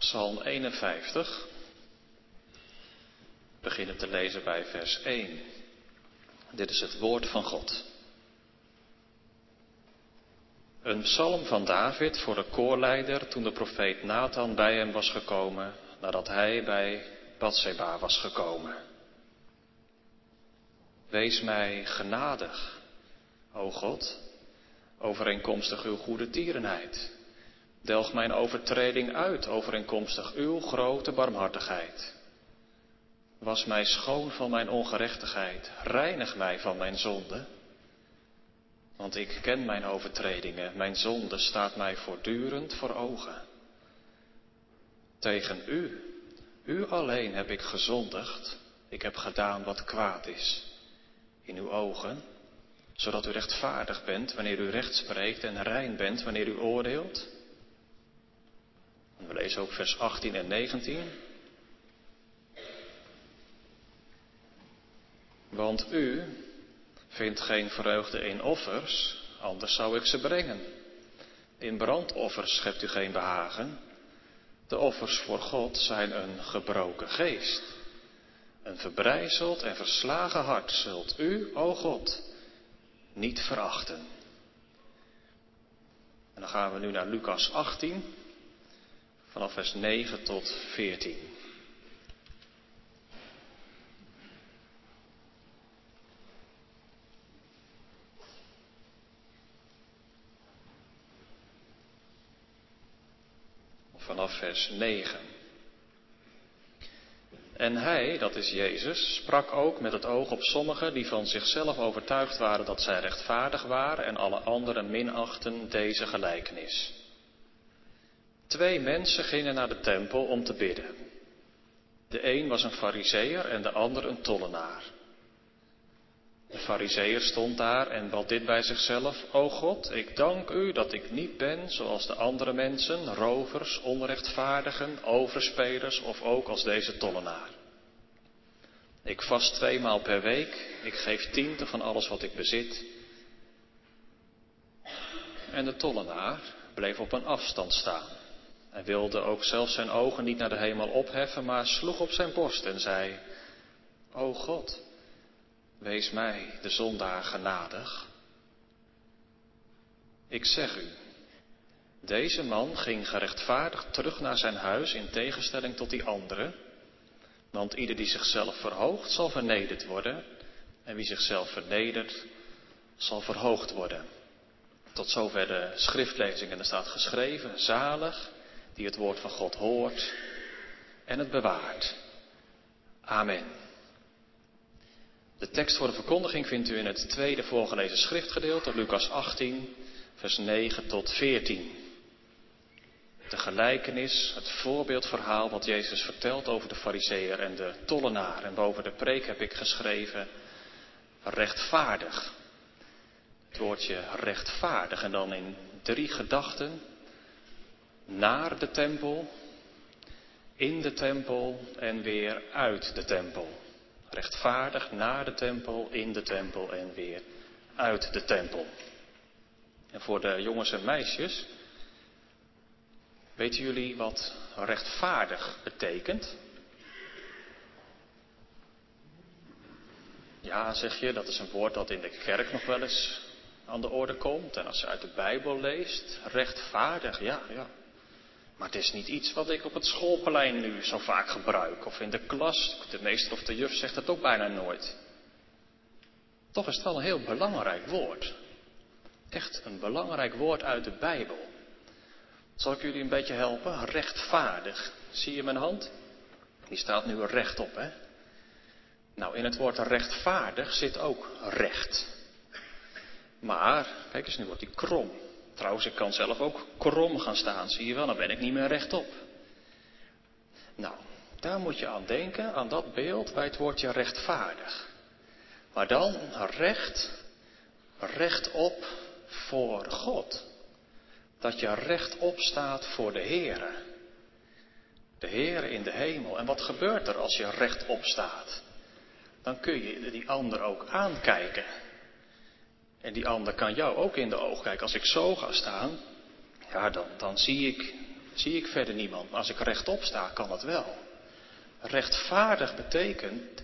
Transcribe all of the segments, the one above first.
Psalm 51. We beginnen te lezen bij vers 1. Dit is het woord van God. Een psalm van David voor de koorleider toen de profeet Nathan bij hem was gekomen nadat hij bij Bathseba was gekomen. Wees mij genadig, o God, overeenkomstig uw goede tierenheid. Delg mijn overtreding uit, overeenkomstig uw grote barmhartigheid. Was mij schoon van mijn ongerechtigheid, reinig mij van mijn zonde. Want ik ken mijn overtredingen, mijn zonde staat mij voortdurend voor ogen. Tegen u, u alleen heb ik gezondigd, ik heb gedaan wat kwaad is in uw ogen, zodat u rechtvaardig bent wanneer u recht spreekt en rein bent wanneer u oordeelt. We lezen ook vers 18 en 19. Want u vindt geen vreugde in offers, anders zou ik ze brengen. In brandoffers schept u geen behagen. De offers voor God zijn een gebroken geest. Een verbrijzeld en verslagen hart zult u, o God, niet verachten. En dan gaan we nu naar Lucas 18, vanaf vers 9 tot 14. Vanaf vers 9. En hij, dat is Jezus, sprak ook met het oog op sommigen die van zichzelf overtuigd waren dat zij rechtvaardig waren en alle anderen minachten deze gelijkenis. Twee mensen gingen naar de tempel om te bidden. De een was een fariseer en de ander een tollenaar. De fariseer stond daar en bad dit bij zichzelf, O God, ik dank u dat ik niet ben zoals de andere mensen, rovers, onrechtvaardigen, overspelers of ook als deze tollenaar. Ik vast tweemaal per week, ik geef tiende van alles wat ik bezit. En de tollenaar bleef op een afstand staan. Hij wilde ook zelfs zijn ogen niet naar de hemel opheffen, maar sloeg op zijn borst en zei, O God, Wees mij, de zondaar, genadig. Ik zeg u, deze man ging gerechtvaardigd terug naar zijn huis in tegenstelling tot die andere. Want ieder die zichzelf verhoogt, zal vernederd worden. En wie zichzelf vernedert, zal verhoogd worden. Tot zover de schriftlezing. En er staat geschreven, zalig, die het woord van God hoort en het bewaart. Amen. De tekst voor de verkondiging vindt u in het tweede voorgelezen schriftgedeelte, Lucas 18, vers 9 tot 14. De gelijkenis, het voorbeeldverhaal wat Jezus vertelt over de fariseer en de tollenaar. En boven de preek heb ik geschreven, rechtvaardig. Het woordje rechtvaardig en dan in drie gedachten. Naar de tempel, in de tempel en weer uit de tempel. Rechtvaardig naar de tempel, in de tempel en weer uit de tempel. En voor de jongens en meisjes, weten jullie wat rechtvaardig betekent? Ja, zeg je, dat is een woord dat in de kerk nog wel eens aan de orde komt. En als je uit de Bijbel leest, rechtvaardig, ja, ja. Maar het is niet iets wat ik op het schoolplein nu zo vaak gebruik. Of in de klas. De meester of de juf zegt het ook bijna nooit. Toch is het wel een heel belangrijk woord. Echt een belangrijk woord uit de Bijbel. Zal ik jullie een beetje helpen? Rechtvaardig. Zie je mijn hand? Die staat nu rechtop, hè? Nou, in het woord rechtvaardig zit ook recht. Maar, kijk eens, nu wordt die krom. Trouwens, ik kan zelf ook krom gaan staan, zie je wel, dan ben ik niet meer rechtop. Nou, daar moet je aan denken, aan dat beeld bij het woordje rechtvaardig. Maar dan recht, rechtop voor God. Dat je rechtop staat voor de Heere. De Heere in de hemel. En wat gebeurt er als je rechtop staat? Dan kun je die ander ook aankijken. En die ander kan jou ook in de oog kijken. Als ik zo ga staan, ja, dan, dan zie ik zie ik verder niemand. Maar als ik rechtop sta, kan het wel. Rechtvaardig betekent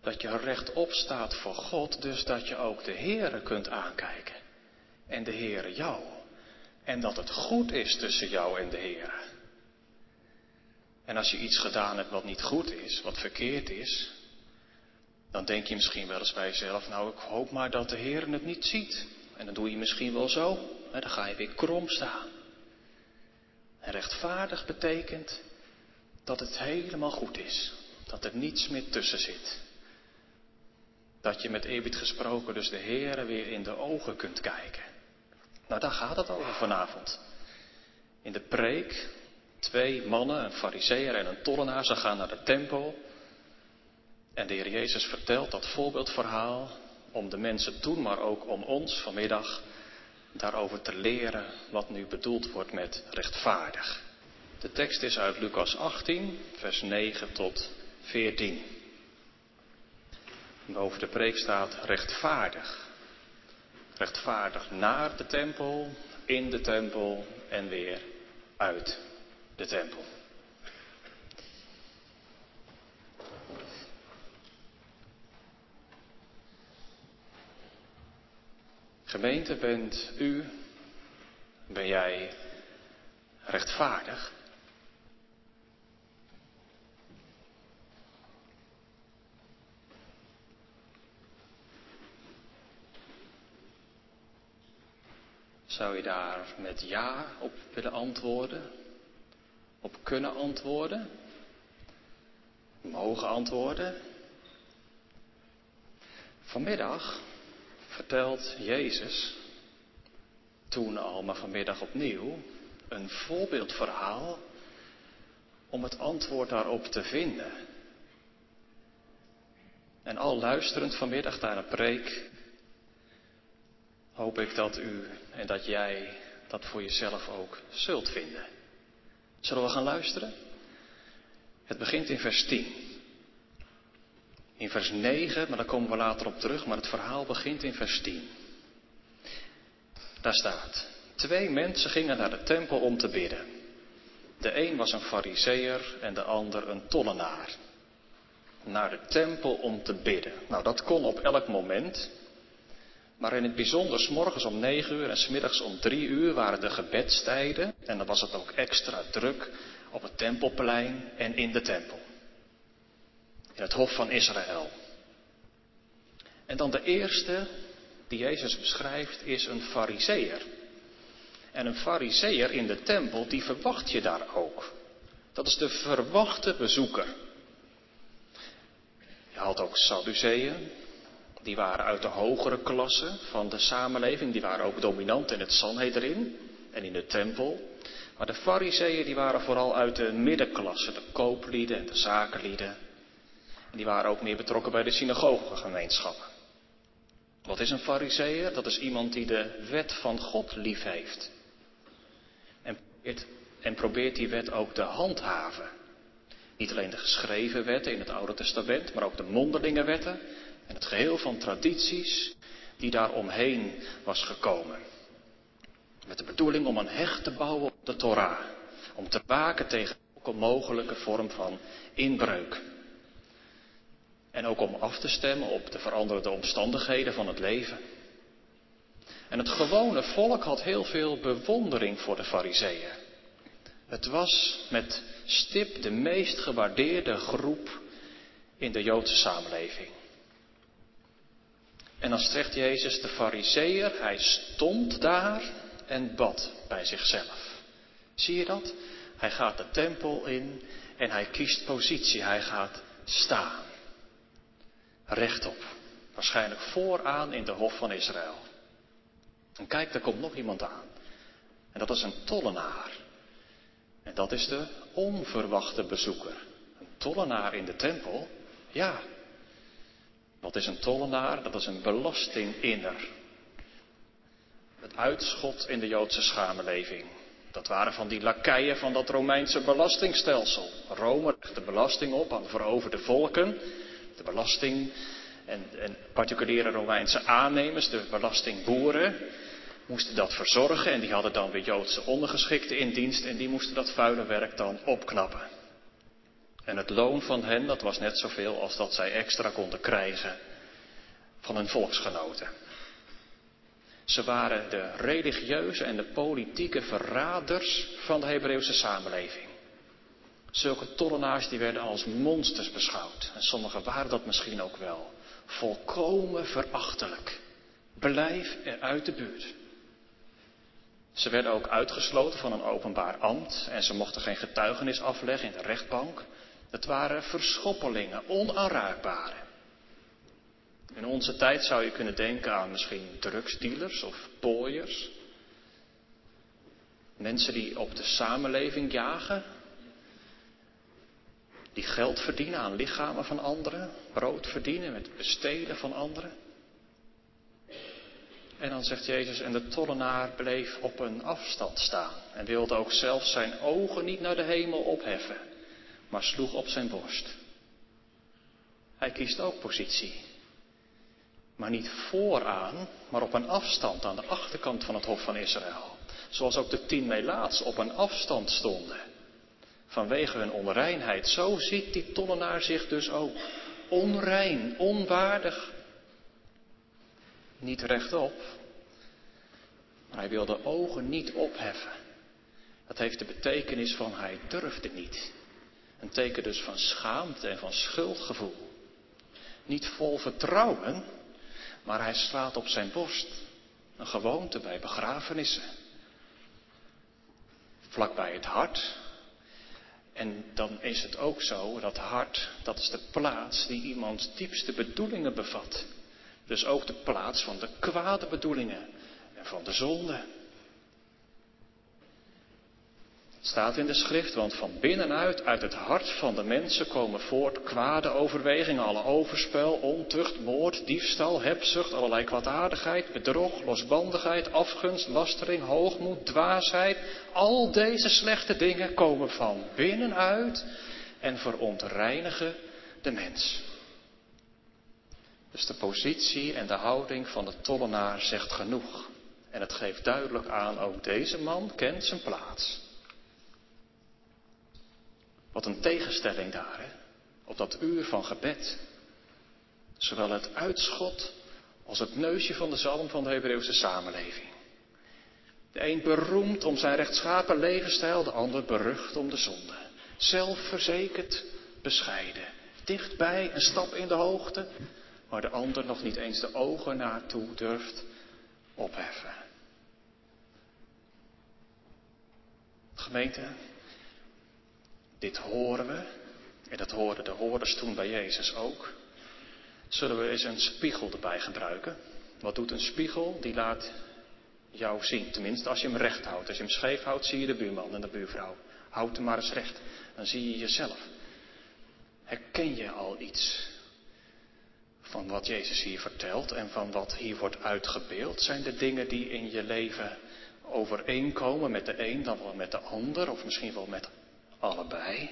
dat je rechtop staat voor God, dus dat je ook de Heere kunt aankijken. En de Heere jou. En dat het goed is tussen jou en de Heere. En als je iets gedaan hebt wat niet goed is, wat verkeerd is, dan denk je misschien wel eens bij jezelf, nou ik hoop maar dat de Heer het niet ziet. En dan doe je misschien wel zo, hè, dan ga je weer krom staan. Rechtvaardig betekent dat het helemaal goed is, dat er niets meer tussen zit. Dat je met eerbied gesproken dus de Heer weer in de ogen kunt kijken. Nou, daar gaat het over vanavond. In de preek, twee mannen, een fariseer en een tollenaar, ze gaan naar de tempel. En de Heer Jezus vertelt dat voorbeeldverhaal om de mensen toen, maar ook om ons vanmiddag, daarover te leren wat nu bedoeld wordt met rechtvaardig. De tekst is uit Lucas 18, vers 9 tot 14. Boven de preek staat rechtvaardig. Rechtvaardig naar de tempel, in de tempel en weer uit de tempel. Gemeente, bent u, ben jij rechtvaardig? Zou je daar met ja op willen antwoorden? Op kunnen antwoorden? Mogen antwoorden? Vanmiddag vertelt Jezus, toen al, maar vanmiddag opnieuw, een voorbeeldverhaal om het antwoord daarop te vinden. En al luisterend vanmiddag naar een preek, hoop ik dat u en dat jij dat voor jezelf ook zult vinden. Zullen we gaan luisteren? Het begint in vers 10. In vers 9, maar daar komen we later op terug, maar het verhaal begint in vers 10. Daar staat, twee mensen gingen naar de tempel om te bidden. De een was een fariseer en de ander een tollenaar. Naar de tempel om te bidden. Nou, dat kon op elk moment. Maar in het bijzonder, s morgens om negen uur en s middags om drie uur waren de gebedstijden. En dan was het ook extra druk op het tempelplein en in de tempel. In het Hof van Israël. En dan de eerste die Jezus beschrijft is een fariseer. En een fariseer in de tempel, die verwacht je daar ook. Dat is de verwachte bezoeker. Je had ook Sadduceeën, die waren uit de hogere klasse van de samenleving, die waren ook dominant in het Sanhedrin en in de tempel. Maar de fariseeën die waren vooral uit de middenklasse, de kooplieden en de zakenlieden. Die waren ook meer betrokken bij de synagogegemeenschappen. Wat is een fariseer? Dat is iemand die de wet van God lief heeft. En probeert, en probeert die wet ook te handhaven. Niet alleen de geschreven wetten in het Oude Testament, maar ook de mondelinge wetten en het geheel van tradities die daar omheen was gekomen. Met de bedoeling om een hecht te bouwen op de Torah. Om te waken tegen elke mogelijke vorm van inbreuk. En ook om af te stemmen op de veranderde omstandigheden van het leven. En het gewone volk had heel veel bewondering voor de fariseeën. Het was met stip de meest gewaardeerde groep in de Joodse samenleving. En dan zegt Jezus de fariseer, hij stond daar en bad bij zichzelf. Zie je dat? Hij gaat de tempel in en hij kiest positie, hij gaat staan. Rechtop. Waarschijnlijk vooraan in de hof van Israël. En kijk, er komt nog iemand aan. En dat is een tollenaar. En dat is de onverwachte bezoeker. Een tollenaar in de tempel? Ja, wat is een tollenaar? Dat is een belastinginner. Het uitschot in de Joodse samenleving. Dat waren van die lakeien van dat Romeinse belastingstelsel. Rome legde belasting op aan veroverde volken. De belasting en, en particuliere Romeinse aannemers, de belastingboeren. moesten dat verzorgen en die hadden dan weer Joodse ondergeschikten in dienst en die moesten dat vuile werk dan opknappen. En het loon van hen, dat was net zoveel als dat zij extra konden krijgen van hun volksgenoten. Ze waren de religieuze en de politieke verraders van de Hebreeuwse samenleving. Zulke tollenaars die werden als monsters beschouwd. En sommigen waren dat misschien ook wel. Volkomen verachtelijk. Blijf er uit de buurt. Ze werden ook uitgesloten van een openbaar ambt en ze mochten geen getuigenis afleggen in de rechtbank. Het waren verschoppelingen, onaanraakbare. In onze tijd zou je kunnen denken aan misschien drugsdealers of pooiers. Mensen die op de samenleving jagen. Die geld verdienen aan lichamen van anderen. Brood verdienen met besteden van anderen. En dan zegt Jezus, en de tollenaar bleef op een afstand staan. En wilde ook zelf zijn ogen niet naar de hemel opheffen. Maar sloeg op zijn borst. Hij kiest ook positie. Maar niet vooraan, maar op een afstand aan de achterkant van het Hof van Israël. Zoals ook de tien Melaats op een afstand stonden. Vanwege hun onreinheid. Zo ziet die tollenaar zich dus ook. Onrein, onwaardig. Niet rechtop. Maar hij wil de ogen niet opheffen. Dat heeft de betekenis van hij durfde niet. Een teken dus van schaamte en van schuldgevoel. Niet vol vertrouwen, maar hij slaat op zijn borst. Een gewoonte bij begrafenissen. Vlak bij het hart. En dan is het ook zo, dat hart, dat is de plaats die iemands diepste bedoelingen bevat. Dus ook de plaats van de kwade bedoelingen en van de zonde. Het staat in de schrift, want van binnenuit, uit het hart van de mensen komen voort kwade overwegingen, alle overspel, ontucht, moord, diefstal, hebzucht, allerlei kwaadaardigheid, bedrog, losbandigheid, afgunst, lastering, hoogmoed, dwaasheid. Al deze slechte dingen komen van binnenuit en verontreinigen de mens. Dus de positie en de houding van de tollenaar zegt genoeg. En het geeft duidelijk aan, ook deze man kent zijn plaats. Wat een tegenstelling daar, hè? Op dat uur van gebed. Zowel het uitschot als het neusje van de zalm van de Hebreeuwse samenleving. De een beroemd om zijn rechtschapen levensstijl, de ander berucht om de zonde. Zelfverzekerd, bescheiden. Dichtbij, een stap in de hoogte, waar de ander nog niet eens de ogen naartoe durft opheffen. Gemeente, dit horen we, en dat hoorden de hoorders toen bij Jezus ook. Zullen we eens een spiegel erbij gebruiken? Wat doet een spiegel? Die laat jou zien, tenminste als je hem recht houdt. Als je hem scheef houdt, zie je de buurman en de buurvrouw. Houd hem maar eens recht, dan zie je jezelf. Herken je al iets van wat Jezus hier vertelt en van wat hier wordt uitgebeeld? Zijn er dingen die in je leven overeenkomen met de een dan wel met de ander, of misschien wel met allebei?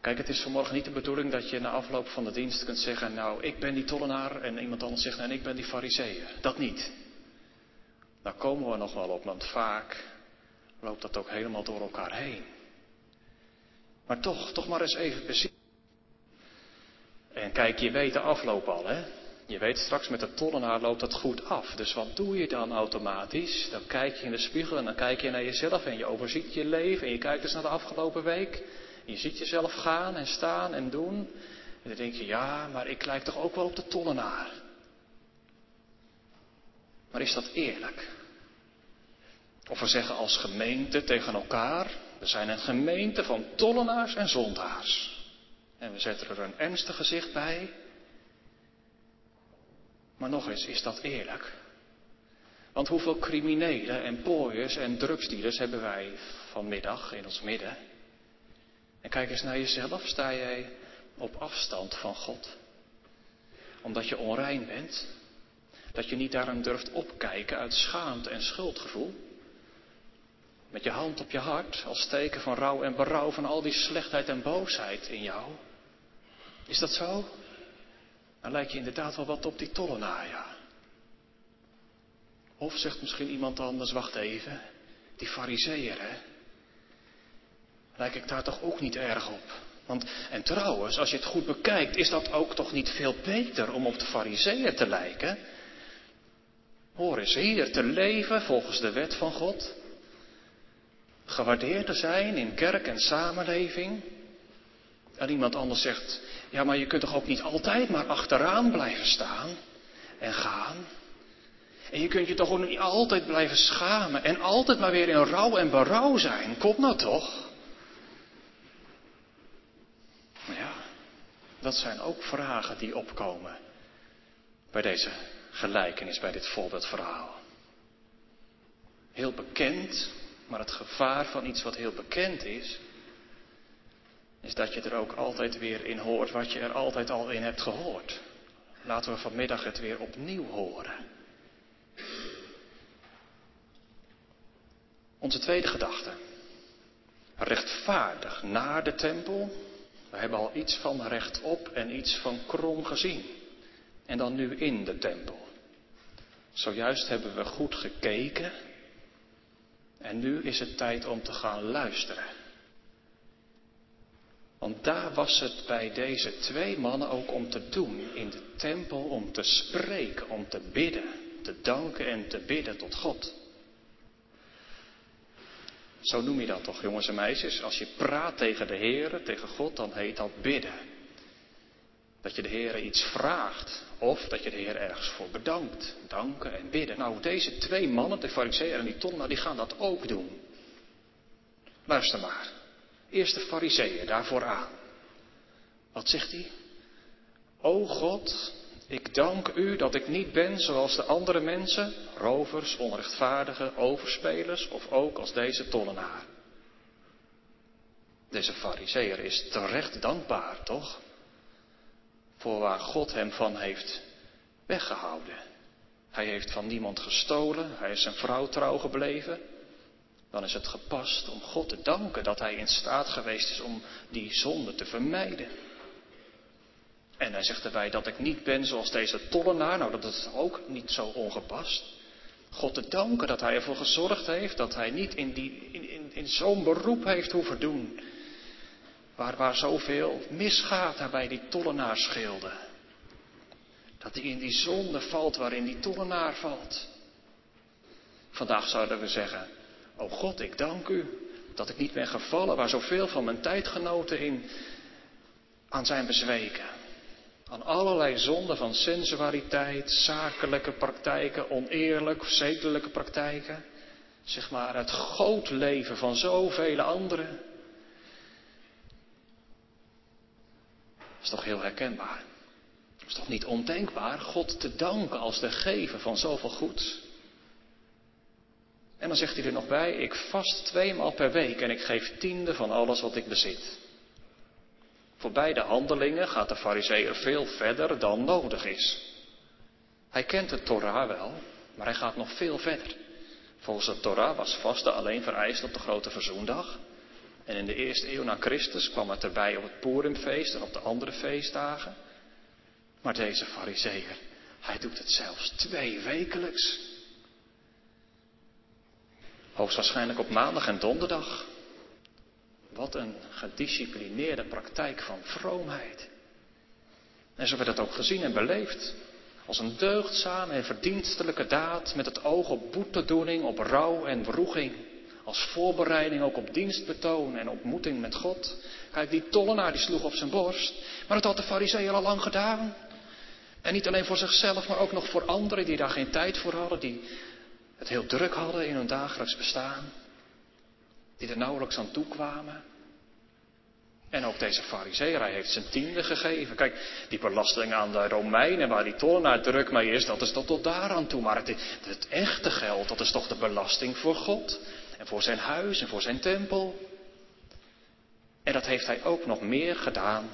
Kijk, het is vanmorgen niet de bedoeling dat je na afloop van de dienst kunt zeggen, nou, ik ben die tollenaar en iemand anders zegt, en ik ben die fariseeër. Dat niet. Daar komen we nog wel op, want vaak loopt dat ook helemaal door elkaar heen. Maar toch, toch maar eens even bezien. En kijk, je weet de afloop al, hè? Je weet straks met de tollenaar loopt dat goed af. Dus wat doe je dan automatisch? Dan kijk je in de spiegel en dan kijk je naar jezelf en je overziet je leven. En je kijkt dus naar de afgelopen week. En je ziet jezelf gaan en staan en doen. En dan denk je, ja, maar ik lijk toch ook wel op de tollenaar. Maar is dat eerlijk? Of we zeggen als gemeente tegen elkaar, we zijn een gemeente van tollenaars en zondaars. En we zetten er een ernstig gezicht bij. Maar nog eens, is dat eerlijk? Want hoeveel criminelen en pooiers en drugsdealers hebben wij vanmiddag in ons midden? En kijk eens naar jezelf. Sta jij op afstand van God? Omdat je onrein bent? Dat je niet daarom durft opkijken uit schaamte en schuldgevoel? Met je hand op je hart als teken van rouw en berouw van al die slechtheid en boosheid in jou? Is dat zo? Dan lijkt je inderdaad wel wat op die tollenaar, ja. Of zegt misschien iemand anders, wacht even, die fariseer, hè? Lijk ik daar toch ook niet erg op? Want, en trouwens, als je het goed bekijkt, is dat ook toch niet veel beter om op de fariseeën te lijken? Hoor eens hier te leven volgens de wet van God. Gewaardeerd te zijn in kerk en samenleving. En iemand anders zegt, ja maar je kunt toch ook niet altijd maar achteraan blijven staan en gaan. En je kunt je toch ook niet altijd blijven schamen en altijd maar weer in rouw en berouw zijn. Kom nou toch? Ja, dat zijn ook vragen die opkomen bij deze gelijkenis, bij dit voorbeeldverhaal. Heel bekend, maar het gevaar van iets wat heel bekend is, is dat je er ook altijd weer in hoort wat je er altijd al in hebt gehoord. Laten we vanmiddag het weer opnieuw horen. Onze tweede gedachte. Rechtvaardig naar de tempel. We hebben al iets van rechtop en iets van krom gezien. En dan nu in de tempel. Zojuist hebben we goed gekeken. En nu is het tijd om te gaan luisteren. Want daar was het bij deze twee mannen ook om te doen. In de tempel om te spreken, om te bidden. Te danken en te bidden tot God. Zo noem je dat toch, jongens en meisjes? Als je praat tegen de Heer, tegen God, dan heet dat bidden. Dat je de Heer iets vraagt. Of dat je de Heer ergens voor bedankt. Danken en bidden. Nou, deze twee mannen, de fariseeën en die tonna, die gaan dat ook doen. Luister maar. Eerst de fariseeën, daarvoor aan. Wat zegt hij? O God, ik dank u dat ik niet ben zoals de andere mensen, rovers, onrechtvaardigen, overspelers of ook als deze tollenaar. Deze fariseer is terecht dankbaar, toch? Voor waar God hem van heeft weggehouden. Hij heeft van niemand gestolen, hij is zijn vrouw trouw gebleven. Dan is het gepast om God te danken dat hij in staat geweest is om die zonde te vermijden. En hij zegt erbij dat ik niet ben zoals deze tollenaar. Nou, dat is ook niet zo ongepast. God te danken dat hij ervoor gezorgd heeft dat hij niet in, die, in, in, in zo'n beroep heeft hoeven doen. Waar, waar zoveel misgaat bij die tollenaarschilden. Dat hij in die zonde valt waarin die tollenaar valt. Vandaag zouden we zeggen, oh God, ik dank u dat ik niet ben gevallen waar zoveel van mijn tijdgenoten in aan zijn bezweken. Aan allerlei zonden van sensualiteit, zakelijke praktijken, oneerlijk, zedelijke praktijken. Zeg maar het gootleven van zoveel anderen. Dat is toch heel herkenbaar. Dat is toch niet ondenkbaar God te danken als de gever van zoveel goeds. En dan zegt hij er nog bij, ik vast tweemaal per week en ik geef tiende van alles wat ik bezit. Voor beide handelingen gaat de fariseer veel verder dan nodig is. Hij kent de Torah wel, maar hij gaat nog veel verder. Volgens de Torah was vasten alleen vereist op de grote verzoendag. En in de eerste eeuw na Christus kwam het erbij op het Purimfeest en op de andere feestdagen. Maar deze fariseer, hij doet het zelfs twee wekelijks. Hoogstwaarschijnlijk op maandag en donderdag. Wat een gedisciplineerde praktijk van vroomheid. En zo werd het ook gezien en beleefd. Als een deugdzame en verdienstelijke daad met het oog op boetedoening, op rouw en wroeging. Als voorbereiding ook op dienstbetoon en ontmoeting met God. Kijk, die tollenaar die sloeg op zijn borst. Maar dat had de fariseeën al lang gedaan. En niet alleen voor zichzelf, maar ook nog voor anderen die daar geen tijd voor hadden. Die het heel druk hadden in hun dagelijks bestaan die er nauwelijks aan toe kwamen. En ook deze fariseer, hij heeft zijn tiende gegeven. Kijk, die belasting aan de Romeinen, waar die tollenaar druk mee is, dat is tot, tot daar aan toe. Maar het, het echte geld, dat is toch de belasting voor God. En voor zijn huis en voor zijn tempel. En dat heeft hij ook nog meer gedaan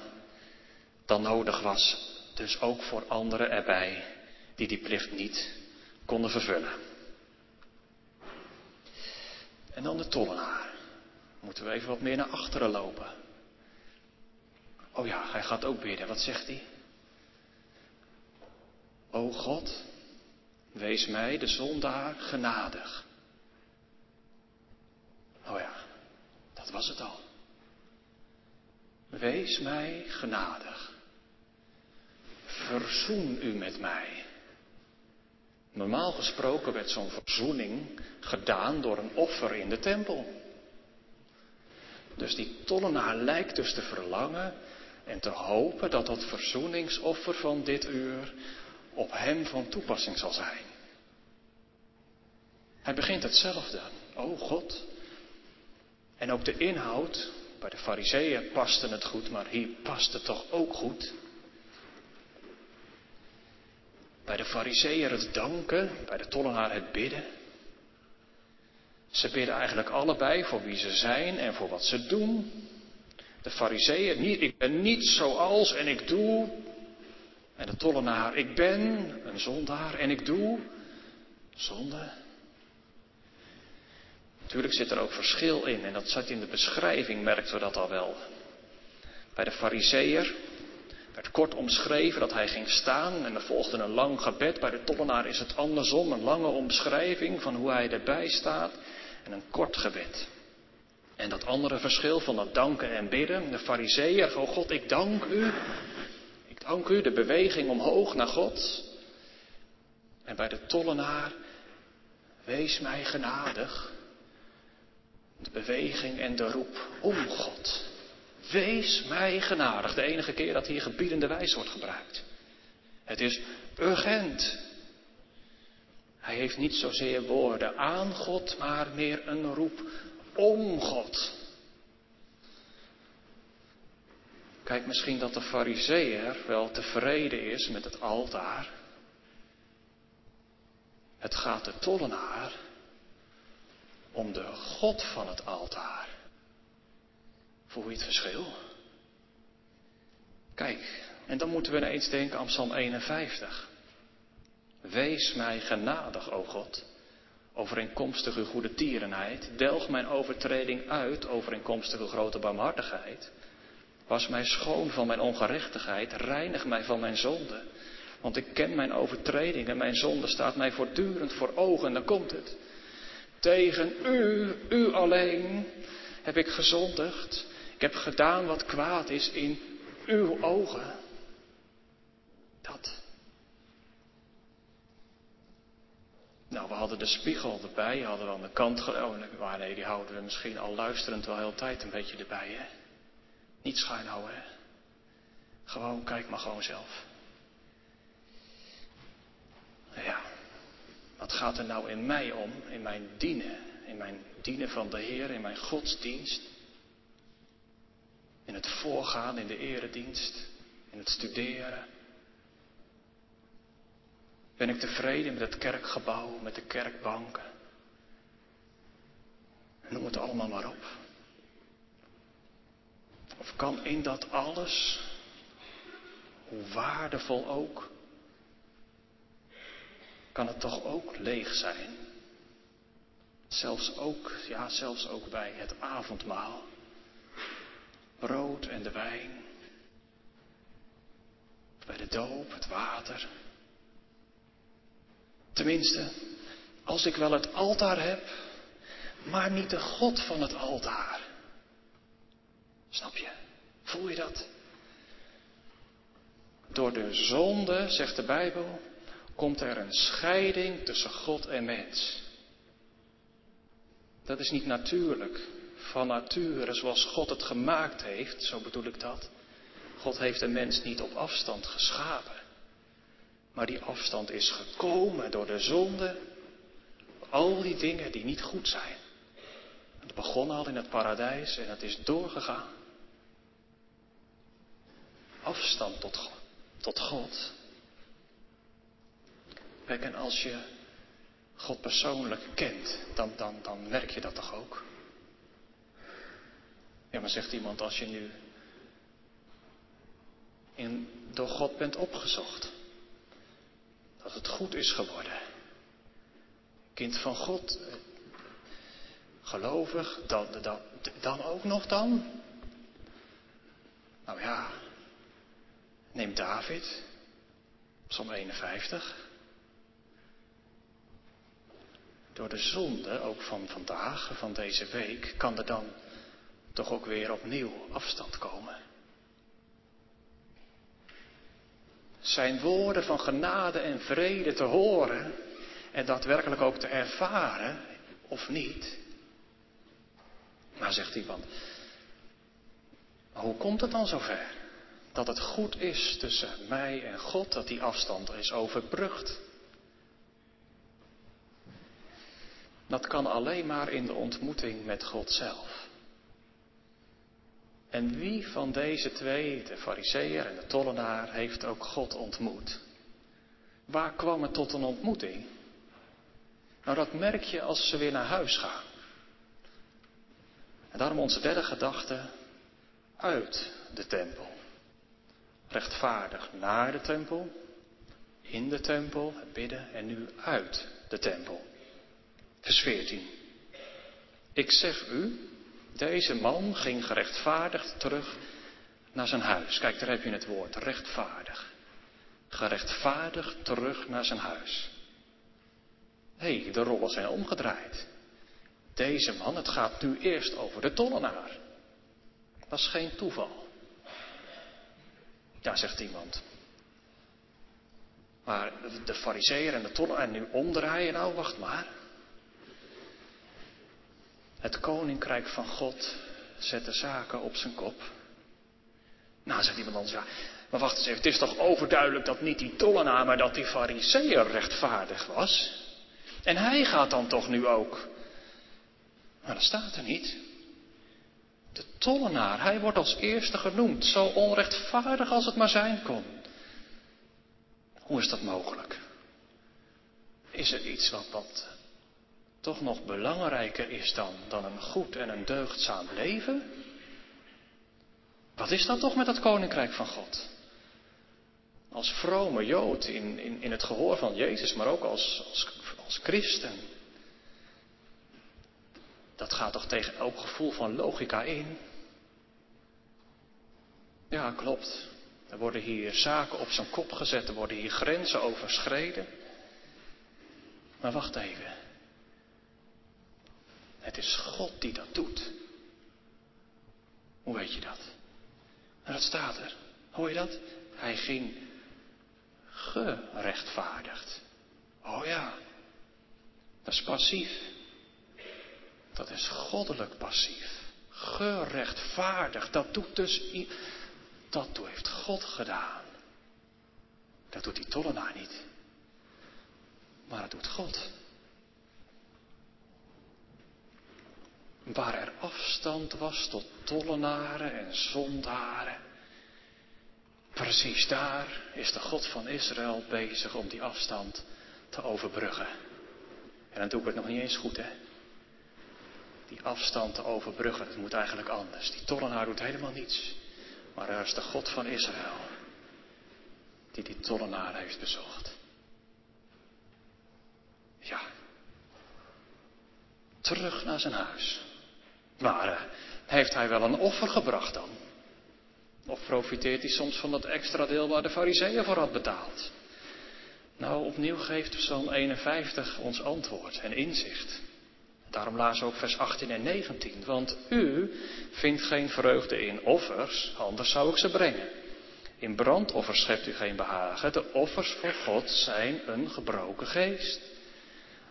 dan nodig was. Dus ook voor anderen erbij, die die plicht niet konden vervullen. En dan de tollenaar. Moeten we even wat meer naar achteren lopen. Oh ja, hij gaat ook bidden. Wat zegt hij? O God, Wees mij, de zondaar, genadig. Oh ja, dat was het al. Wees mij genadig. Verzoen u met mij. Normaal gesproken werd zo'n verzoening gedaan door een offer in de tempel. Dus die tollenaar lijkt dus te verlangen en te hopen dat dat verzoeningsoffer van dit uur op hem van toepassing zal zijn. Hij begint hetzelfde. Oh God. En ook de inhoud, bij de fariseeën paste het goed, maar hier past het toch ook goed. Bij de fariseeën het danken, bij de tollenaar het bidden. Ze bidden eigenlijk allebei voor wie ze zijn en voor wat ze doen. De fariseeën, niet, ik ben niet zoals en ik doe. En de tollenaar, ik ben een zondaar en ik doe zonde. Natuurlijk zit er ook verschil in en dat zat in de beschrijving, merkten we dat al wel. Bij de fariseer kort omschreven dat hij ging staan en er volgde een lang gebed. Bij de tollenaar is het andersom, een lange omschrijving van hoe hij erbij staat en een kort gebed. En dat andere verschil van dat danken en bidden, de fariseeër, oh God, ik dank u. Ik dank u, de beweging omhoog naar God. En bij de tollenaar, wees mij genadig. De beweging en de roep om God. Wees mij genadig. De enige keer dat hier gebiedende wijs wordt gebruikt. Het is urgent. Hij heeft niet zozeer woorden aan God, maar meer een roep om God. Kijk, misschien dat de fariseer wel tevreden is met het altaar. Het gaat de tollenaar om de God van het altaar. Voel je het verschil? Kijk, en dan moeten we ineens denken aan Psalm 51. Wees mij genadig, o God, overeenkomstig uw goede tierenheid. Delg mijn overtreding uit, overeenkomstig uw grote barmhartigheid. Was mij schoon van mijn ongerechtigheid, reinig mij van mijn zonde. Want ik ken mijn overtreding en mijn zonde staat mij voortdurend voor ogen. En dan komt het. Tegen u, u alleen, heb ik gezondigd. Ik heb gedaan wat kwaad is in uw ogen. Dat. Nou, we hadden de spiegel erbij, hadden we aan de kant. Oh, nee, die houden we misschien al luisterend wel heel tijd een beetje erbij, hè? Niet schuin houden, hè? Gewoon, kijk maar gewoon zelf. Ja, wat gaat er nou in mij om, in mijn dienen, in mijn dienen van de Heer, in mijn godsdienst? In het voorgaan, in de eredienst, in het studeren, ben ik tevreden met het kerkgebouw, met de kerkbanken? Noem het allemaal maar op. Of kan in dat alles, hoe waardevol ook, kan het toch ook leeg zijn? Zelfs ook, ja, zelfs ook bij het avondmaal. Brood en de wijn. Bij de doop, het water. Tenminste, als ik wel het altaar heb, maar niet de God van het altaar. Snap je? Voel je dat? Door de zonde, zegt de Bijbel, komt er een scheiding tussen God en mens. Dat is niet natuurlijk. Van nature, zoals God het gemaakt heeft, zo bedoel ik dat. God heeft de mens niet op afstand geschapen. Maar die afstand is gekomen door de zonde. Al die dingen die niet goed zijn. Het begon al in het paradijs en het is doorgegaan. Afstand tot, tot God. Kijk, en als je God persoonlijk kent, dan, dan, dan merk je dat toch ook? Ja, maar zegt iemand, als je nu in, door God bent opgezocht, dat het goed is geworden. Kind van God, gelovig, dan, dan, dan ook nog dan? Nou ja, neem David, Psalm 51. door de zonde, ook van vandaag, van deze week, kan er dan toch ook weer opnieuw afstand komen. Zijn woorden van genade en vrede te horen en daadwerkelijk ook te ervaren, of niet. Maar zegt iemand, hoe komt het dan zover? Dat het goed is tussen mij en God, dat die afstand is overbrugd. Dat kan alleen maar in de ontmoeting met God zelf. En wie van deze twee, de fariseer en de tollenaar, heeft ook God ontmoet? Waar kwam het tot een ontmoeting? Nou, dat merk je als ze weer naar huis gaan. En daarom onze derde gedachte, uit de tempel. Rechtvaardig naar de tempel, in de tempel, het bidden en nu uit de tempel. Vers 14. Ik zeg u, deze man ging gerechtvaardigd terug naar zijn huis. Kijk, daar heb je het woord, rechtvaardig. Gerechtvaardigd terug naar zijn huis. Hé, hey, de rollen zijn omgedraaid. Deze man, het gaat nu eerst over de tollenaar. Dat is geen toeval. Ja, zegt iemand. Maar de fariseer en de tollenaar nu omdraaien, nou wacht maar. Het koninkrijk van God zet de zaken op zijn kop. Nou, zegt iemand anders, ja, maar wacht eens even, het is toch overduidelijk dat niet die tollenaar, maar dat die fariseer rechtvaardig was? En hij gaat dan toch nu ook? Maar dat staat er niet. De tollenaar, hij wordt als eerste genoemd, zo onrechtvaardig als het maar zijn kon. Hoe is dat mogelijk? Is er iets wat, wat toch nog belangrijker is dan, dan een goed en een deugdzaam leven? Wat is dat toch met dat koninkrijk van God? Als vrome Jood in, in, in het gehoor van Jezus, maar ook als, als, als christen. Dat gaat toch tegen elk gevoel van logica in? Ja, klopt. Er worden hier zaken op zijn kop gezet, er worden hier grenzen overschreden. Maar wacht even. Het is God die dat doet. Hoe weet je dat? Nou, dat staat er. Hoor je dat? Hij ging gerechtvaardigd. Oh ja, dat is passief. Dat is goddelijk passief. Gerechtvaardigd. Dat doet dus. Dat heeft God gedaan. Dat doet die tollenaar niet. Maar dat doet God. Waar er afstand was tot tollenaren en zondaren. Precies daar is de God van Israël bezig om die afstand te overbruggen. En dan doe ik het nog niet eens goed, hè? Die afstand te overbruggen, dat moet eigenlijk anders. Die tollenaar doet helemaal niets. Maar er is de God van Israël die die tollenaar heeft bezocht. Ja. Terug naar zijn huis. Maar uh, heeft hij wel een offer gebracht dan? Of profiteert hij soms van dat extra deel waar de fariseeën voor had betaald? Nou, opnieuw geeft Psalm 51 ons antwoord en inzicht. Daarom lazen ook vers 18 en 19. Want u vindt geen vreugde in offers, anders zou ik ze brengen. In brandoffers schept u geen behagen. De offers voor God zijn een gebroken geest.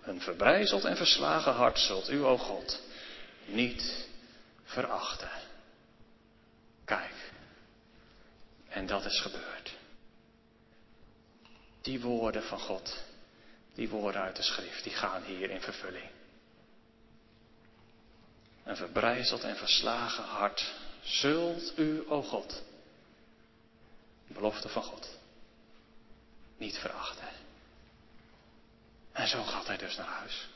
Een verbrijzeld en verslagen hart zult u, o God, niet verachten. Kijk, en dat is gebeurd. Die woorden van God, die woorden uit de schrift, die gaan hier in vervulling. Een verbrijzeld en verslagen hart zult u, o God, belofte van God, niet verachten. En zo gaat hij dus naar huis.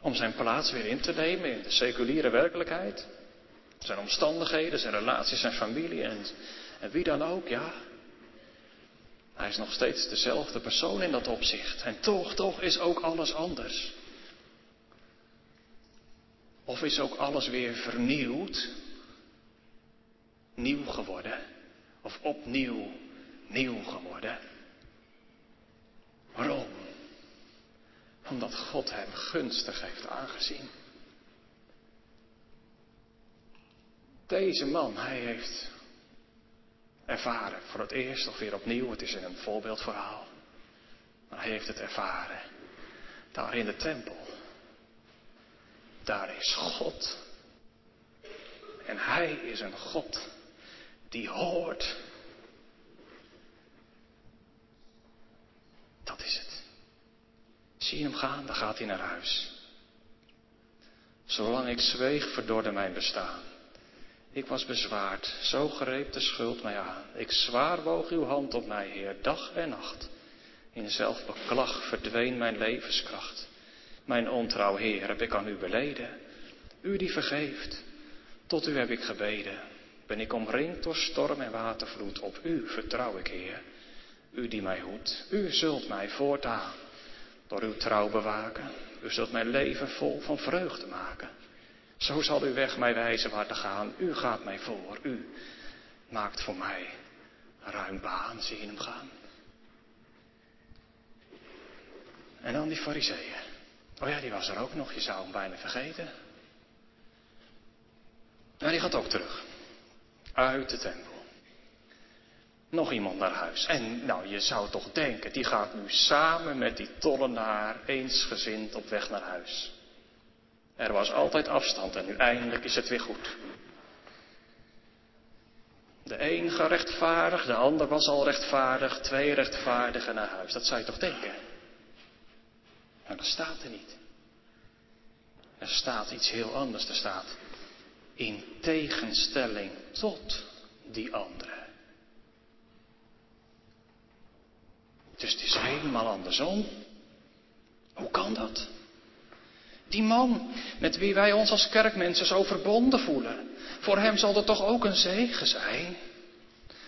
Om zijn plaats weer in te nemen in de seculiere werkelijkheid. Zijn omstandigheden, zijn relaties, zijn familie en, en wie dan ook, ja. Hij is nog steeds dezelfde persoon in dat opzicht. En toch, toch is ook alles anders. Of is ook alles weer vernieuwd, nieuw geworden, of opnieuw nieuw geworden? Waarom? Omdat God hem gunstig heeft aangezien. Deze man, hij heeft ervaren, voor het eerst of weer opnieuw, het is in een voorbeeldverhaal, maar hij heeft het ervaren. Daar in de tempel, daar is God. En hij is een God die hoort. Dat is het. Zie hem gaan, dan gaat hij naar huis. Zolang ik zweeg, verdorde mijn bestaan. Ik was bezwaard, zo greep de schuld mij aan. Ik zwaar woog uw hand op mij, Heer, dag en nacht. In zelfbeklag verdween mijn levenskracht. Mijn ontrouw, Heer, heb ik aan u beleden. U die vergeeft, tot u heb ik gebeden. Ben ik omringd door storm en watervloed, op u vertrouw ik, Heer. U die mij hoedt, u zult mij voortaan door uw trouw bewaken. U zult mijn leven vol van vreugde maken. Zo zal uw weg mij wijzen waar te gaan. U gaat mij voor. U maakt voor mij ruim baan. Zie je hem gaan. En dan die fariseeën. Oh ja, die was er ook nog. Je zou hem bijna vergeten. Maar die gaat ook terug. Uit de tempel. Nog iemand naar huis. En nou, je zou toch denken, die gaat nu samen met die tollenaar eensgezind op weg naar huis. Er was altijd afstand en nu eindelijk is het weer goed. De een gerechtvaardigd, de ander was al rechtvaardig, twee rechtvaardigen naar huis. Dat zou je toch denken? Maar dat staat er niet. Er staat iets heel anders. Er staat in tegenstelling tot die andere. Dus het is helemaal andersom. Hoe kan dat? Die man met wie wij ons als kerkmensen zo verbonden voelen. Voor hem zal er toch ook een zegen zijn.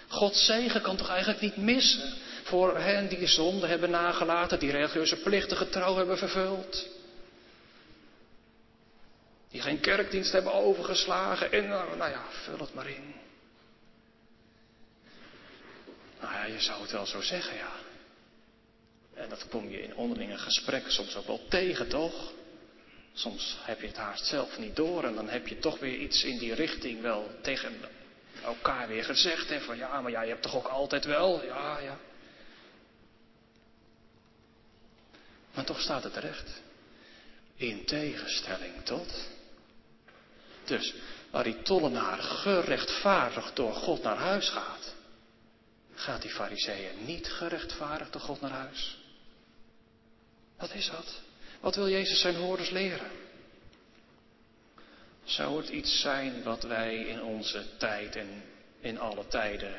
Gods zegen kan toch eigenlijk niet missen voor hen die zonde hebben nagelaten, die religieuze plichten getrouw hebben vervuld. Die geen kerkdienst hebben overgeslagen en nou, nou ja, vul het maar in. Nou ja, je zou het wel zo zeggen, ja. Kom je in onderlinge gesprekken soms ook wel tegen, toch? Soms heb je het haast zelf niet door en dan heb je toch weer iets in die richting wel tegen elkaar weer gezegd. Hè, van ja, maar jij hebt toch ook altijd wel? Ja, ja. Maar toch staat het terecht. In tegenstelling tot. Dus waar die tollenaar gerechtvaardigd door God naar huis gaat, gaat die fariseeën niet gerechtvaardigd door God naar huis. Wat is dat? Wat wil Jezus zijn hoorders leren? Zou het iets zijn wat wij in onze tijd en in alle tijden,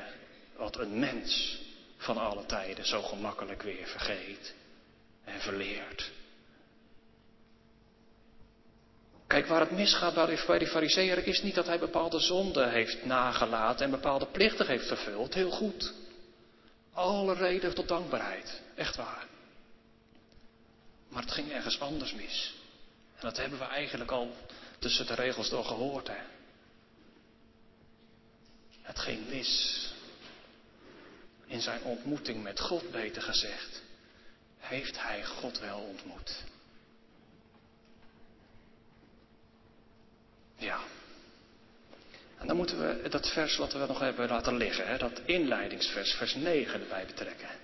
wat een mens van alle tijden zo gemakkelijk weer vergeet en verleert? Kijk, waar het misgaat bij die fariseer is niet dat hij bepaalde zonden heeft nagelaten en bepaalde plichten heeft vervuld. Heel goed. Alle reden tot dankbaarheid. Echt waar. Maar het ging ergens anders mis. En dat hebben we eigenlijk al tussen de regels door gehoord. Hè? Het ging mis. In zijn ontmoeting met God, beter gezegd, heeft hij God wel ontmoet. Ja. En dan moeten we dat vers wat we nog hebben laten liggen, hè, dat inleidingsvers, vers 9 erbij betrekken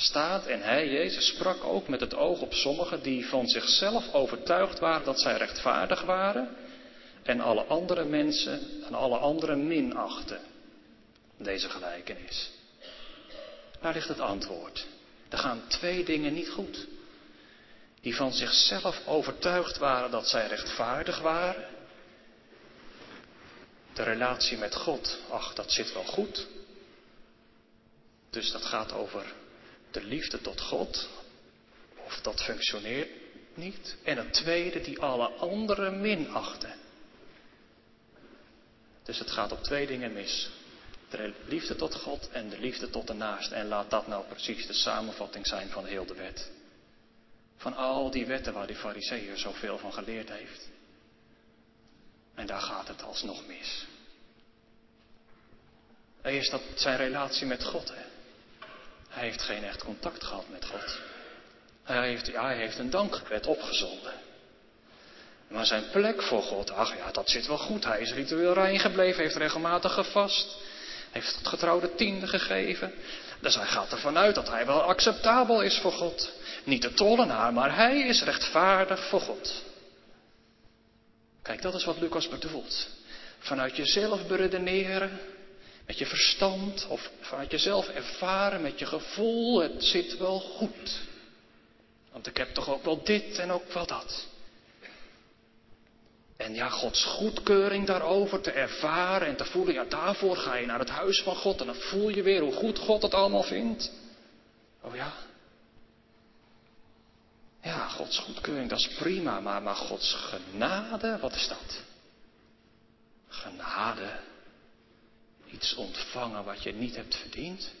staat en hij, Jezus, sprak ook met het oog op sommigen die van zichzelf overtuigd waren dat zij rechtvaardig waren en alle andere mensen en alle anderen minachten. Deze gelijkenis. Daar ligt het antwoord. Er gaan twee dingen niet goed. Die van zichzelf overtuigd waren dat zij rechtvaardig waren. De relatie met God, ach, dat zit wel goed. Dus dat gaat over de liefde tot God, of dat functioneert niet. En het tweede, die alle anderen minachten. Dus het gaat op twee dingen mis. De liefde tot God en de liefde tot de naast. En laat dat nou precies de samenvatting zijn van heel de wet. Van al die wetten waar die fariseeër zoveel van geleerd heeft. En daar gaat het alsnog mis. Eerst dat zijn relatie met God. Hè. Hij heeft geen echt contact gehad met God. Hij heeft, ja, hij heeft een dankgebed opgezonden. Maar zijn plek voor God, ach ja, dat zit wel goed. Hij is ritueel rein gebleven, heeft regelmatig gevast. Heeft het getrouwde tiende gegeven. Dus hij gaat ervan uit dat hij wel acceptabel is voor God. Niet de tollenaar, maar hij is rechtvaardig voor God. Kijk, dat is wat Lucas bedoelt. Vanuit jezelf beredeneren, met je verstand, of vanuit jezelf ervaren, met je gevoel, het zit wel goed. Want ik heb toch ook wel dit en ook wel dat. En ja, Gods goedkeuring daarover te ervaren en te voelen, ja, daarvoor ga je naar het huis van God en dan voel je weer hoe goed God het allemaal vindt. Oh ja. Ja, Gods goedkeuring, dat is prima, maar, maar Gods genade, wat is dat? Genade. Iets ontvangen wat je niet hebt verdiend.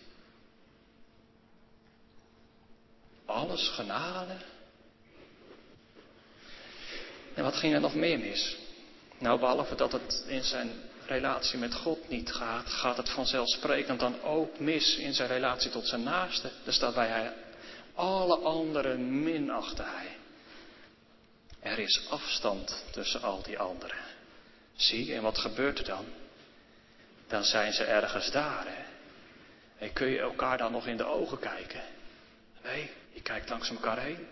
Alles genade. En wat ging er nog meer mis? Nou, behalve dat het in zijn relatie met God niet gaat, gaat het vanzelfsprekend dan ook mis in zijn relatie tot zijn naaste. Er staat bij hij, alle anderen minachte hij. Er is afstand tussen al die anderen. Zie, en wat gebeurt er dan? Dan zijn ze ergens daar, hè? En kun je elkaar dan nog in de ogen kijken? Nee, je kijkt langs elkaar heen.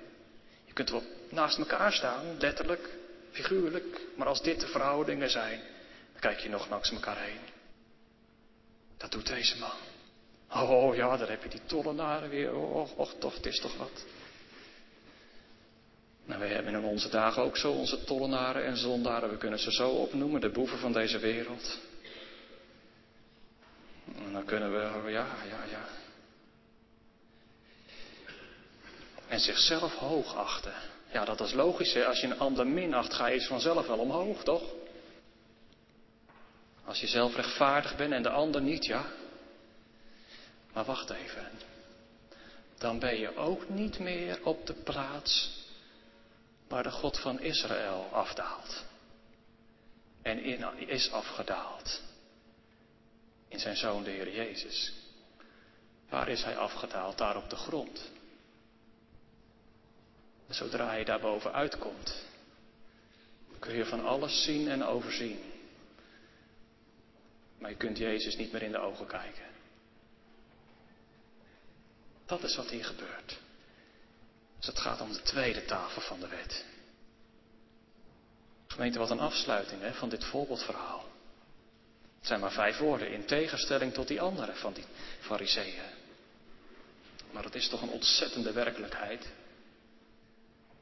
Je kunt wel naast elkaar staan, letterlijk, figuurlijk. Maar als dit de verhoudingen zijn, dan kijk je nog langs elkaar heen. Dat doet deze man. Oh ja, daar heb je die tollenaren weer. Och, och, toch, het is toch wat. Nou, we hebben in onze dagen ook zo onze tollenaren en zondaren. We kunnen ze zo opnoemen, de boeven van deze wereld. Dan kunnen we, ja, ja, ja. En zichzelf hoog achten. Ja, dat is logisch. Hè? Als je een ander minacht, ga je vanzelf wel omhoog, toch? Als je zelf rechtvaardig bent en de ander niet, ja. Maar wacht even. Dan ben je ook niet meer op de plaats waar de God van Israël afdaalt. En in is afgedaald. In zijn zoon de Heer Jezus. Waar is hij afgedaald? Daar op de grond. Zodra je daarboven uitkomt, kun je van alles zien en overzien. Maar je kunt Jezus niet meer in de ogen kijken. Dat is wat hier gebeurt. Dus het gaat om de tweede tafel van de wet. Gemeente, wat een afsluiting hè, van dit voorbeeldverhaal. Het zijn maar vijf woorden in tegenstelling tot die andere van die fariseeën. Maar het is toch een ontzettende werkelijkheid.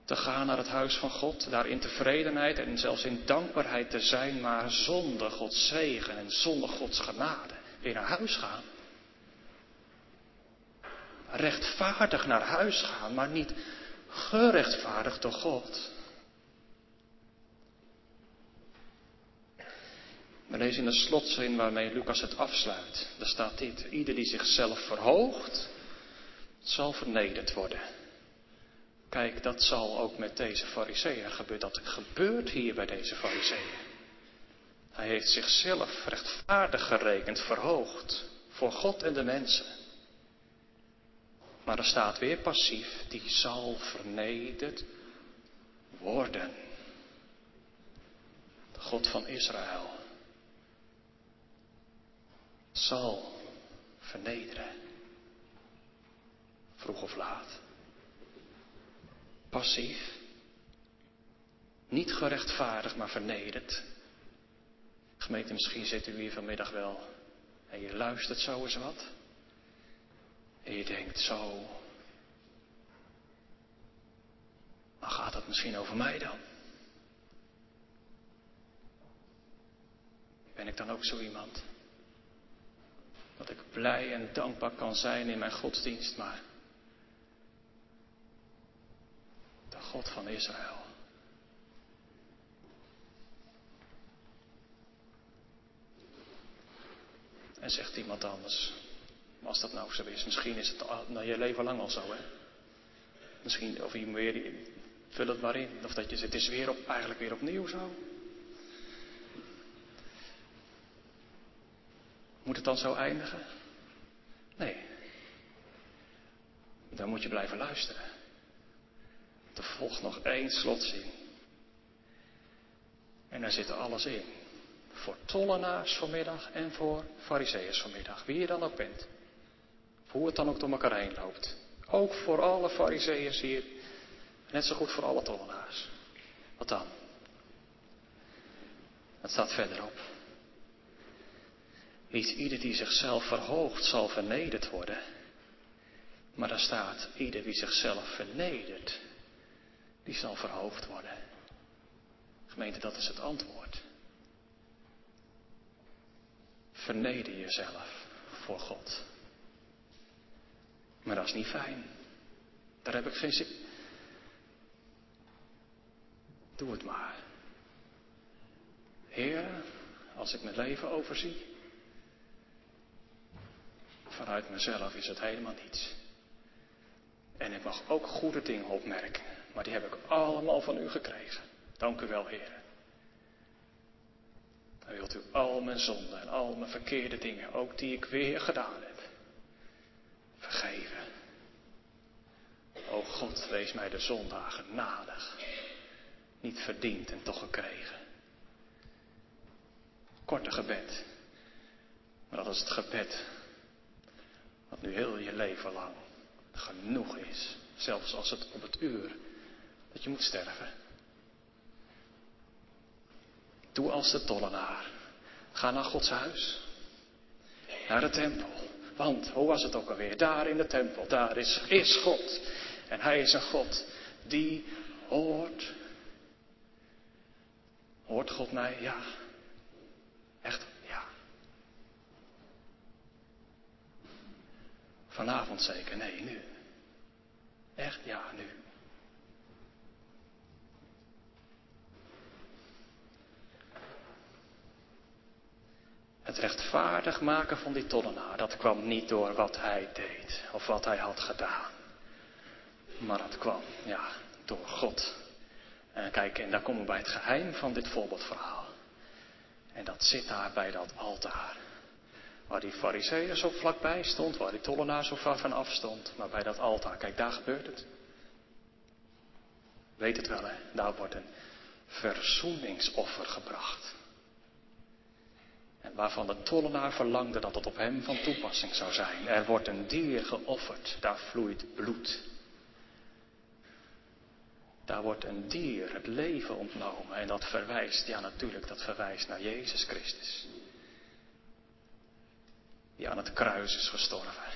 Te gaan naar het huis van God, daar in tevredenheid en zelfs in dankbaarheid te zijn, maar zonder Gods zegen en zonder Gods genade. Weer naar huis gaan. Rechtvaardig naar huis gaan, maar niet gerechtvaardigd door God. We lezen in de slotzin waarmee Lucas het afsluit. Daar staat dit. Ieder die zichzelf verhoogt, zal vernederd worden. Kijk, dat zal ook met deze fariseeën gebeuren. Dat gebeurt hier bij deze fariseeën. Hij heeft zichzelf rechtvaardig gerekend, verhoogd voor God en de mensen. Maar er staat weer passief, die zal vernederd worden. De God van Israël zal vernederen. Vroeg of laat passief. Niet gerechtvaardigd, maar vernederd. Gemeente, misschien zit u hier vanmiddag wel en je luistert zo eens wat. En je denkt zo. Maar gaat dat misschien over mij dan? Ben ik dan ook zo iemand? Dat ik blij en dankbaar kan zijn in mijn godsdienst, maar God van Israël. En zegt iemand anders, als dat nou zo is, misschien is het al, je leven lang al zo, hè? Misschien, of je weer, vul het maar in. Of dat je het is weer op, eigenlijk weer opnieuw zo. Moet het dan zo eindigen? Nee. Dan moet je blijven luisteren. volgt nog één slotzin. En daar zit alles in. Voor tollenaars vanmiddag en voor fariseeërs vanmiddag. Wie je dan ook bent. hoe het dan ook door elkaar heen loopt. Ook voor alle fariseeërs hier. Net zo goed voor alle tollenaars. Wat dan? Het staat verderop. Niet ieder die zichzelf verhoogt zal vernederd worden. Maar daar staat, ieder wie zichzelf vernedert, die zal verhoogd worden. Gemeente, dat is het antwoord. Verneder jezelf voor God. Maar dat is niet fijn. Daar heb ik geen zin. Doe het maar. Heer, als ik mijn leven overzie, vanuit mezelf is het helemaal niets. En ik mag ook goede dingen opmerken, maar die heb ik allemaal van u gekregen. Dank u wel, Heer. Dan wilt u al mijn zonden en al mijn verkeerde dingen, ook die ik weer gedaan heb, vergeven. O God, wees mij de zondaar genadig. Niet verdiend en toch gekregen. Korte gebed. Maar dat is het gebed nu heel je leven lang genoeg is. Zelfs als het op het uur dat je moet sterven. Doe als de tollenaar. Ga naar Gods huis. Naar de tempel. Want, hoe was het ook alweer? Daar in de tempel, daar is, is God. En Hij is een God die hoort. Hoort God mij? Ja. Echt? Ja. Vanavond zeker? Nee, nu. Echt? Ja, nu. Het rechtvaardig maken van die tollenaar, dat kwam niet door wat hij deed of wat hij had gedaan. Maar dat kwam, ja, door God. En kijk, en daar komen we bij het geheim van dit voorbeeldverhaal. En dat zit daar bij dat altaar. Waar die fariseeën zo vlakbij stond, waar die tollenaar zo ver van af stond. Maar bij dat altaar, kijk, daar gebeurt het. Weet het wel, hè? Daar wordt een verzoeningsoffer gebracht. En waarvan de tollenaar verlangde dat het op hem van toepassing zou zijn. Er wordt een dier geofferd, daar vloeit bloed. Daar wordt een dier het leven ontnomen. En dat verwijst, ja natuurlijk, dat verwijst naar Jezus Christus. Die aan het kruis is gestorven.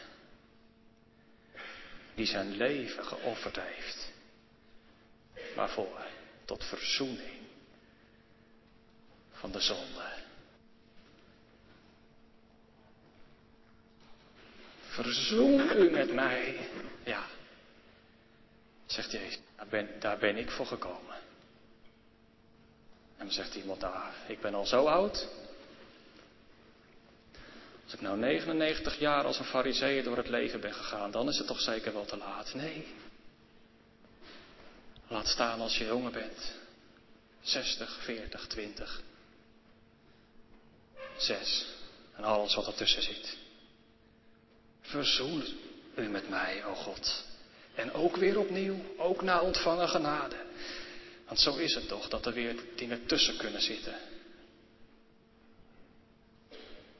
Die zijn leven geofferd heeft. Waarvoor? Tot verzoening van de zonde. Verzoen u met mij. Ja, zegt Jezus, daar ben, daar ben ik voor gekomen. En dan zegt iemand, daar, ik ben al zo oud. Als ik nou 99 jaar als een fariseer door het leven ben gegaan, dan is het toch zeker wel te laat. Nee. Laat staan als je jonger bent. 60, 40, 20. 6. En alles wat ertussen zit. Verzoen u met mij, o God. En ook weer opnieuw, ook na ontvangen genade. Want zo is het toch, dat er weer dingen tussen kunnen zitten.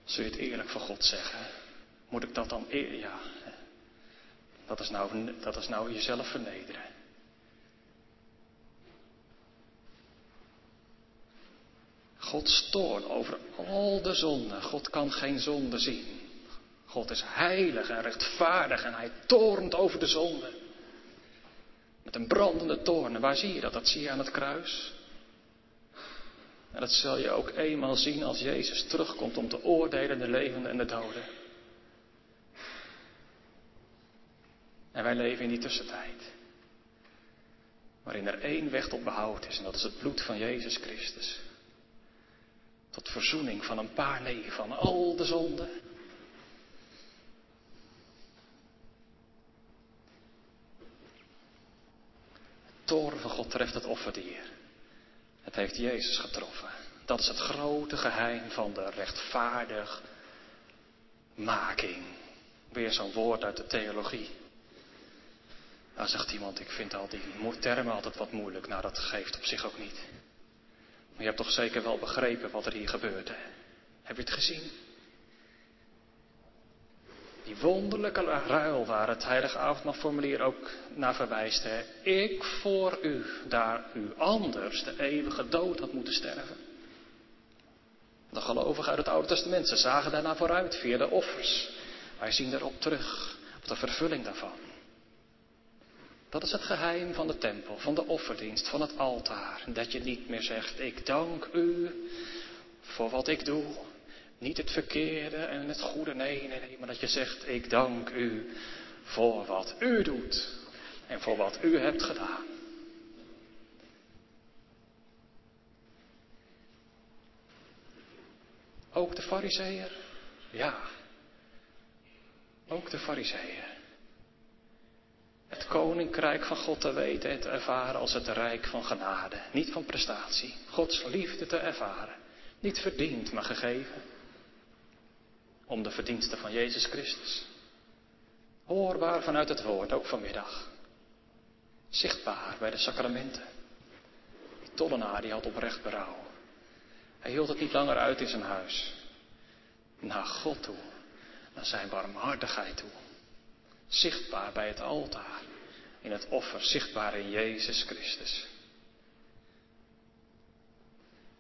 Zul je het eerlijk voor God zeggen? Moet ik dat dan? Ja. Dat is, nou, dat is nou jezelf vernederen. God stoort over al de zonden. God kan geen zonde zien. God is heilig en rechtvaardig en hij toornt over de zonde. Met een brandende toorn. Waar zie je dat? Dat zie je aan het kruis. En dat zul je ook eenmaal zien als Jezus terugkomt om te oordelen de levenden en de doden. En wij leven in die tussentijd. Waarin er één weg tot behoud is en dat is het bloed van Jezus Christus. Tot verzoening van een paar nee, van al de zonden. Toren van God treft het offerdier. Het heeft Jezus getroffen. Dat is het grote geheim van de rechtvaardig making. Weer zo'n woord uit de theologie. Nou zegt iemand, ik vind al die termen altijd wat moeilijk. Nou, dat geeft op zich ook niet. Maar je hebt toch zeker wel begrepen wat er hier gebeurde. Heb je het gezien? Die wonderlijke ruil waar het heilige avondmaalformulier ook naar verwijst. Hè? Ik voor u, daar u anders de eeuwige dood had moeten sterven. De gelovigen uit het Oude Testament, ze zagen daarna vooruit via de offers. Wij zien erop terug, op de vervulling daarvan. Dat is het geheim van de tempel, van de offerdienst, van het altaar. Dat je niet meer zegt, ik dank u voor wat ik doe. Niet het verkeerde en het goede, nee, nee, nee. Maar dat je zegt, ik dank u voor wat u doet. En voor wat u hebt gedaan. Ook de fariseeën? Ja. Ook de fariseeën. Het koninkrijk van God te weten en te ervaren als het rijk van genade. Niet van prestatie. Gods liefde te ervaren. Niet verdiend, maar gegeven. Om de verdiensten van Jezus Christus. Hoorbaar vanuit het woord, ook vanmiddag. Zichtbaar bij de sacramenten. Die tollenaar die had oprecht berouw. Hij hield het niet langer uit in zijn huis. Naar God toe. Naar zijn barmhartigheid toe. Zichtbaar bij het altaar. In het offer, zichtbaar in Jezus Christus.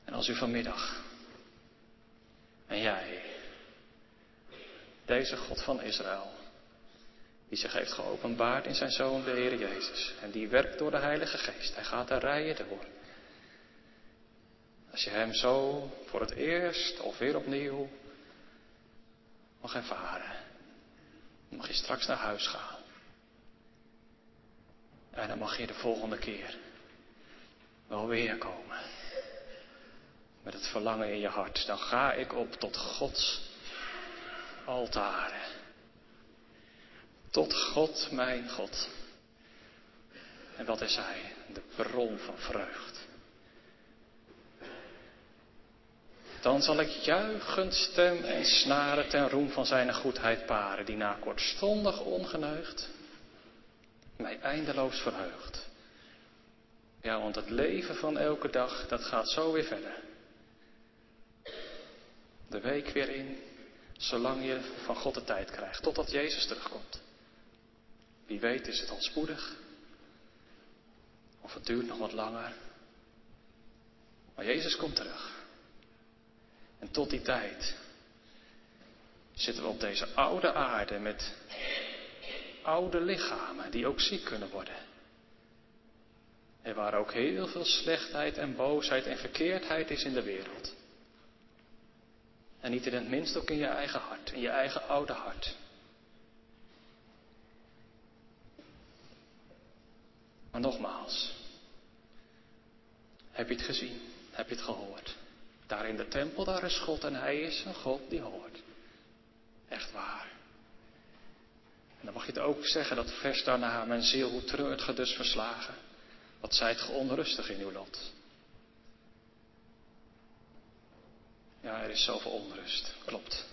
En als u vanmiddag en jij, deze God van Israël, die zich heeft geopenbaard in zijn Zoon, de Heer Jezus, en die werkt door de Heilige Geest, hij gaat er rijen door. Als je Hem zo voor het eerst of weer opnieuw mag ervaren, mag je straks naar huis gaan. En dan mag je de volgende keer wel weer komen. Met het verlangen in je hart. Dan ga ik op tot Gods altaren. Tot God, mijn God. En wat is Hij? De bron van vreugd. Dan zal ik juichend stem en snaren ten roem van zijn goedheid paren, die na kortstondig ongeneugd mij eindeloos verheugt. Ja, want het leven van elke dag, dat gaat zo weer verder. De week weer in, zolang je van God de tijd krijgt, totdat Jezus terugkomt. Wie weet is het al spoedig, of het duurt nog wat langer. Maar Jezus komt terug. En tot die tijd zitten we op deze oude aarde met oude lichamen die ook ziek kunnen worden. En waar ook heel veel slechtheid en boosheid en verkeerdheid is in de wereld. En niet in het minst ook in je eigen hart, in je eigen oude hart. Maar nogmaals, heb je het gezien? Heb je het gehoord? Daar in de tempel, daar is God en Hij is een God die hoort. Echt waar. En dan mag je het ook zeggen, dat vers daarna, mijn ziel, hoe treurt ge dus verslagen? Wat zijt ge onrustig in uw lot? Ja, er is zoveel onrust, klopt.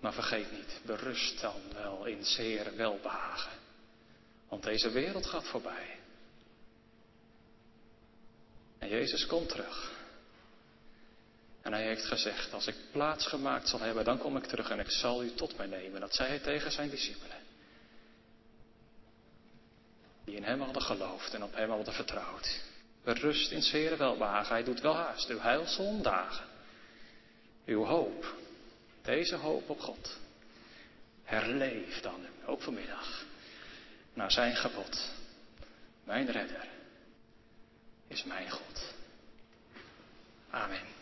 Maar vergeet niet, berust dan wel in zeer welbehagen. Want deze wereld gaat voorbij. En Jezus komt terug. En hij heeft gezegd, als ik plaats gemaakt zal hebben, dan kom ik terug en ik zal u tot mij nemen. Dat zei hij tegen zijn discipelen. Die in hem hadden geloofd en op hem hadden vertrouwd. Berust in zere welbehagen. Hij doet wel haast. Uw heil dagen. Uw hoop. Deze hoop op God. Herleef dan, ook vanmiddag. Naar zijn gebod. Mijn redder is mijn God. Amen.